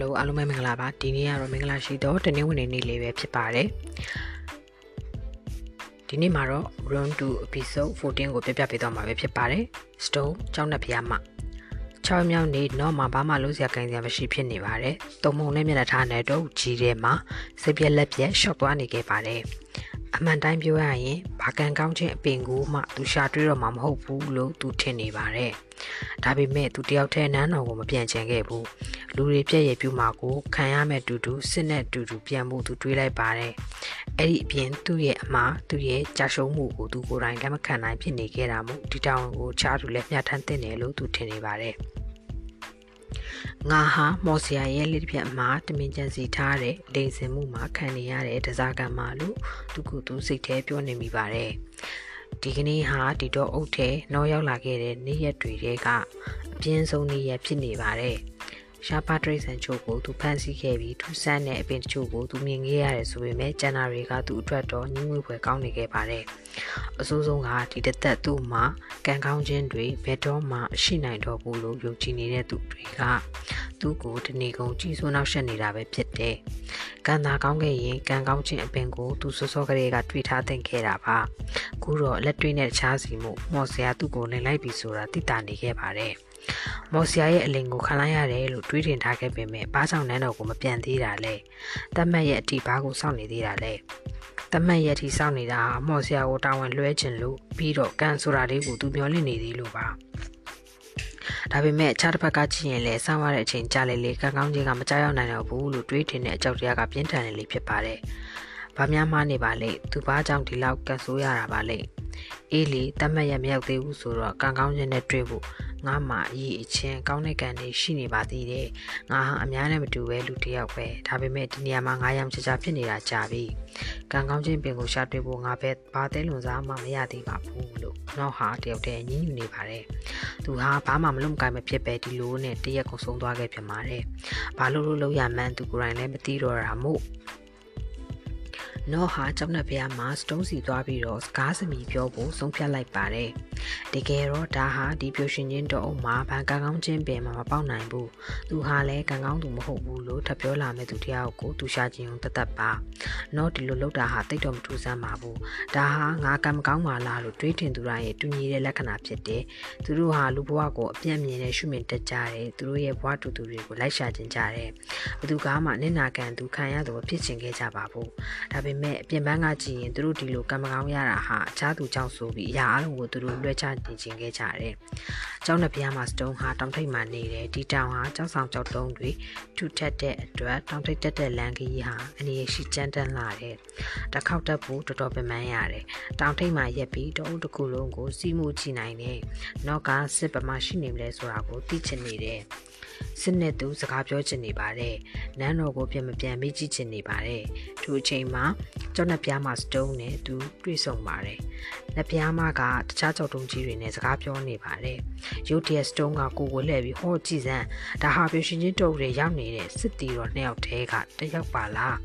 Hello အားလုံးပဲမင်္ဂလာပါဒီနေ့ကတော့မင်္ဂလာရှိတော့တနင်္ဂနွေနေ့လေးပဲဖြစ်ပါတယ်ဒီနေ့မှာတော့ Run to episode 14ကိုပြပြပေးသွားမှာပဲဖြစ်ပါတယ် Stone ကျောင်းနှစ်ဖျားမှ6မြောက်နေ့တော့မှဘာမှလို့စရာကိန်းစရာမရှိဖြစ်နေပါတယ်တုံမုံနဲ့မျက်နှာထားနဲ့တော့ကြီးထဲမှာစိတ်ပြက်လက်ပြက်ရှော့သွားနေခဲ့ပါတယ် အမှန်တိုင်းပြောရရင်ဘာကန်ကောင်းခြင်းအပင်ကိုမှသူရှာတွေ့တော့မှမဟုတ်ဘူးလို့သူထင်နေပါတယ်။ဒါပေမဲ့သူတယောက်တည်းနန်းတော်ကိုမပြန်ချင်ခဲ့ဘူး။လူတွေပြည့်ရပြူမှာကိုခံရမဲ့တူတူစစ်နဲ့တူတူပြန်ဖို့သူတွေးလိုက်ပါတယ်။အဲ့ဒီအပြင်သူ့ရဲ့အမှားသူ့ရဲ့ကြာရှုံးမှုကိုသူကိုယ်တိုင်လက်မခံနိုင်ဖြစ်နေခဲ့တာမို့ဒီတောင်ကိုချားသူလည်းမျှထမ်းတင်တယ်လို့သူထင်နေပါတယ်။ ငါဟာမော်စရာရဲ့လက်တစ်ပြက်မှာတမင်ကြံစီထားတဲ့လိန်စင်မှုမှာခံနေရတဲ့တစားကံမှာလို့သူကသူစိတ်ထဲပြောနေမိပါတယ်ဒီကနေ့ဟာဒီတော့အုတ်ထဲနောက်ရောက်လာခဲ့တဲ့နေ့ရက်တွေတဲကအပြင်းဆုံးနေ့ရက်ဖြစ်နေပါတယ် ရှာပါတရိတ်ဆန်ချို့ကိုသူဖန်ဆီးခဲ့ပြီးထူးဆန်းတဲ့အပင်တချို့ကိုသူမြင်ခဲ့ရတယ်ဆိုပေမဲ့ကျန်နာတွေကသူ့အတွက်တော့ညှိငွေဖွယ်ကောင်းနေခဲ့ပါတယ်။အဆိုးဆုံးကဒီတသက်သူ့မှာကံကောင်းခြင်းတွေဘယ်တော့မှရှိနိုင်တော့ဘူးလို့ယုံကြည်နေတဲ့သူတွေကသူ့ကိုတနေကုန်ကြီးစိုးနောက်ရှက်နေတာပဲဖြစ်တယ်။ကံသာကောင်းခဲ့ရင်ကံကောင်းခြင်းအပင်ကိုသူစောစောကလေးကတွေ့ထားသင့်ခဲ့တာပါ။ခုတော့လက်တွေ့နဲ့တခြားစီမှုမော်စရာသူ့ကိုလင်လိုက်ပြီဆိုတာသိတာနေခဲ့ပါတယ်။ မော်ဆီယာရဲ့အလင်ကိုခံလိုက်ရတယ်လို့တွေးတင်ထားခဲ့ပေမဲ့ဘာကြောင့်နန်းတော်ကိုမပြန်သေးတာလဲတတ်မှတ်ရဲ့အထိဘာကိုစောင့်နေသေးတာလဲတတ်မှတ်ရဲ့အထိစောင့်နေတာမော်ဆီယာကိုတာဝန်လွှဲခြင်းလို့ပြီးတော့ကန်ဆိုတာလေးကိုသူမျောလင့်နေသေးလို့ပါဒါပေမဲ့အခြားတစ်ဖက်ကကြည့်ရင်လည်းစောင့်ရတဲ့အချိန်ကြာလေလေကံကောင်းခြင်းကမကြောက်ရောက်နိုင်တော့ဘူးလို့တွေးတင်တဲ့အကြောက်တရားကပြင်းထန်နေလေဖြစ်ပါတယ်။ဘာများမှနေပါလေသူဘာကြောင့်ဒီလောက်ကန်ဆိုးရတာပါလေ။ အေးလေတတ်မှတ်ရမရောက်သေးဘူးဆိုတော့ကံကောင်းခြင်းနဲ့တွေ့ဖို့ငါမှအရေးအချင်းကောင်းတဲ့ကံတွေရှိနေပါသေးတယ်ငါဟာအများနဲ့မတူပဲလူတစ်ယောက်ပဲဒါပေမဲ့ဒီနေရာမှာငါရောင်ချာချာဖြစ်နေတာကြာပြီကံကောင်းခြင်းပင်ကိုရှာတွေ့ဖို့ငါပဲဘာသေးလွန်စားမှမရသေးပါဘူးလို့နောက်ဟာတယောက်တည်းညှဉ်းညူနေပါတယ်သူဟာဘာမှမလုပ်မကိုင်မဖြစ်ပဲဒီလိုနဲ့တရက်ကုန်ဆုံးသွားခဲ့ပြန်ပါတယ်ဘာလို့လို့လောက်ရမှန်းသူကိုယ်တိုင်လည်းမသိတော့တာမို့ နော်ဟာကျောင်းနှက်ဖျားမှာစတုံးစီသွားပြီးတော့စကားစမီပြောဖို့ဆုံးဖြတ်လိုက်ပါတယ်။တကယ်တော့ဒါဟာဒီပျော်ရွှင်ခြင်းတော့မှာဘန်ကန်ကောင်းခြင်းပင်မှာမပေါက်နိုင်ဘူး။သူဟာလည်းကန်ကောင်းသူမဟုတ်ဘူးလို့ထပ်ပြောလာမဲ့သူတယောက်ကိုသူရှာခြင်းုံတသက်ပါ။နော်ဒီလိုလုပ်တာဟာတိတ်တော့မထူးဆန်းပါဘူး။ဒါဟာငါကံမကောင်းပါလားလို့တွေးထင်သူတိုင်းရဲ့တူညီတဲ့လက္ခဏာဖြစ်တယ်။သူတို့ဟာလူဘဝကိုအပြည့်မြင်နဲ့ရှုမြင်တတ်ကြတယ်။သူတို့ရဲ့ဘဝတူတူတွေကိုလိုက်ရှာခြင်းကြတယ်။ဘသူကမှနင့်နာခံသူခံရသူဖြစ်ချင်ခဲ့ကြပါဘူး။ဒါပေမဲ့အပြင်ပန်းကကြည့်ရင်သူတို့ဒီလိုကံမကောင်းရတာဟာအခြားသူကြောင့်ဆိုပြီးအရာအလုံးကိုသူတို့လွှဲချနေခြင်းခဲ့ကြတယ်။ကျောင်းနှစ်ပြားမှာစတုံးဟာတောင်ထိပ်မှာနေတယ်ဒီတောင်ဟာကျောင်းဆောင်ကျောက်တုံးတွေထူထက်တဲ့အတွက်တောင်ထိပ်တက်တဲ့လမ်းကြီးဟာအနေရရှိကျန်းတန်းလာတယ်။တစ်ခေါက်တက်ဖို့တော်တော်ပင်ပန်းရတယ်။တောင်ထိပ်မှာရက်ပြီးတအုပ်တစ်ခုလုံးကိုစီးမှုကြည့်နိုင်တယ်။နောက်ကစစ်ပမာရှိနေမလဲဆိုတာကိုသိချင်နေတယ်။စစ်နဲ့သူစကားပြောချင်နေပါတယ်နန်းတော်ကိုပြန်မပြန်မေးကြည့်ချင်နေပါတယ်သူအချိန်မှာကျောင်းနှစ်ပြားမှာစတုံးနဲ့သူတွေ့ဆုံပါတယ်နှစ်ပြားမကတခြားကြောက်တုံးကြီးတွေနဲ့စကားပြောနေပါတယ်ရုတ်တရက်စတုံးကကိုကိုလှည့်ပြီးဟောကြည့်စမ်းဒါဟာပြရှင်ချင်းတုပ်တွေရောက်နေတဲ့စစ်တီတော်နှစ်ယောက်တည်းကတယောက်ပါလား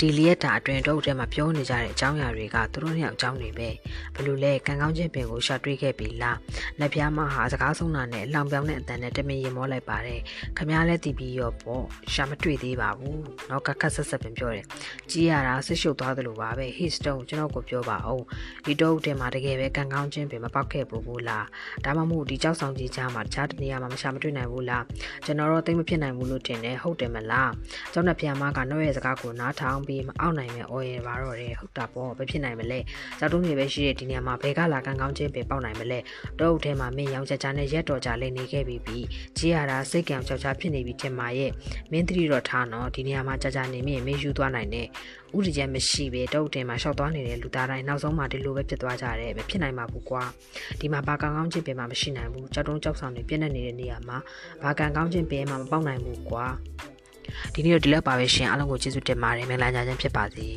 ဒီလျက်တာအတွင်တော့ထဲမှာပြောနေကြတဲ့အကြောင်းအရာတွေကသူတို့နှစ်ယောက်အကြောင်းတွေပဲဘလို့လဲကံကောင်းခြင်းပင်ကိုရှာတွေ့ခဲ့ပြီလားလက်ပြားမဟာစကားဆုံးတာနဲ့လောင်ပြောင်းတဲ့အတန်နဲ့တမင်ရင်မောလိုက်ပါတယ်ခမားလဲတီးပြီးရောပေါ့ရှာမတွေ့သေးပါဘူးနောက်ကခက်ဆက်ဆက်ပင်ပြောတယ်ကြီးရတာဆစ်ရှုပ်သွားသလိုပါပဲ hit stone ကျွန်တော်ကိုပြောပါအောင်ဒီတော့ထဲမှာတကယ်ပဲကံကောင်းခြင်းပင်မပေါက်ခဲ့ဘူးဘူးလားဒါမှမဟုတ်ဒီကြောက်ဆောင်ကြီးချားမှာတခြားတနေရာမှာမရှာမတွေ့နိုင်ဘူးလားကျွန်တော်တော့သိမဖြစ်နိုင်ဘူးလို့ထင်တယ်ဟုတ်တယ်မလားကျောင်းနဲ့ပြန်မကနှုတ်ရဲ့စကားကိုနားထောင်ပြီးမအောင်နိုင်မဲ့အော်ရပါတော့တယ်ဟုတ်တာပေါ့ဘယ်ဖြစ်နိုင်မလဲကြောက်တုံးတွေပဲရှိတဲ့ဒီနေရာမှာဘယ်ကလာကံကောင်းခြင်းပဲပေါက်နိုင်မလဲတော့ဦးထဲမှာမင်းရောင်ချာချာနဲ့ရက်တော်ကြလေးနေခဲ့ပြီးပြီကြီးရတာစိတ်ကံချောက်ချာဖြစ်နေပြီတင်မာရဲ့မင်းသတိတော့ထားနော်ဒီနေရာမှာကြာကြာနေမြင်မင်းယူသွားနိုင်တယ်ဥဒိချက်မရှိပဲတုတ်တင်မှာရှောက်သွားနေတဲ့လူသားတိုင်းနောက်ဆုံးမှဒီလိုပဲဖြစ်သွားကြတယ်ပဲဖြစ်နိုင်မှာဘူးကွာဒီမှာဘာကံကောင်းခြင်းပင်မှမရှိနိုင်ဘူးကြောက်တုံးကြောက်ဆောင်နေပြည့်နေနေတဲ့နေရာမှာဘာကံကောင်းခြင်းပင်မှမပေါက်နိုင်ဘူးကွာ ဒီနေ့တော့ဒီလောက်ပါပဲရှင်အားလုံးကိုကျေးဇူးတင်ပါတယ်မင်္ဂလာညချမ်းဖြစ်ပါစေ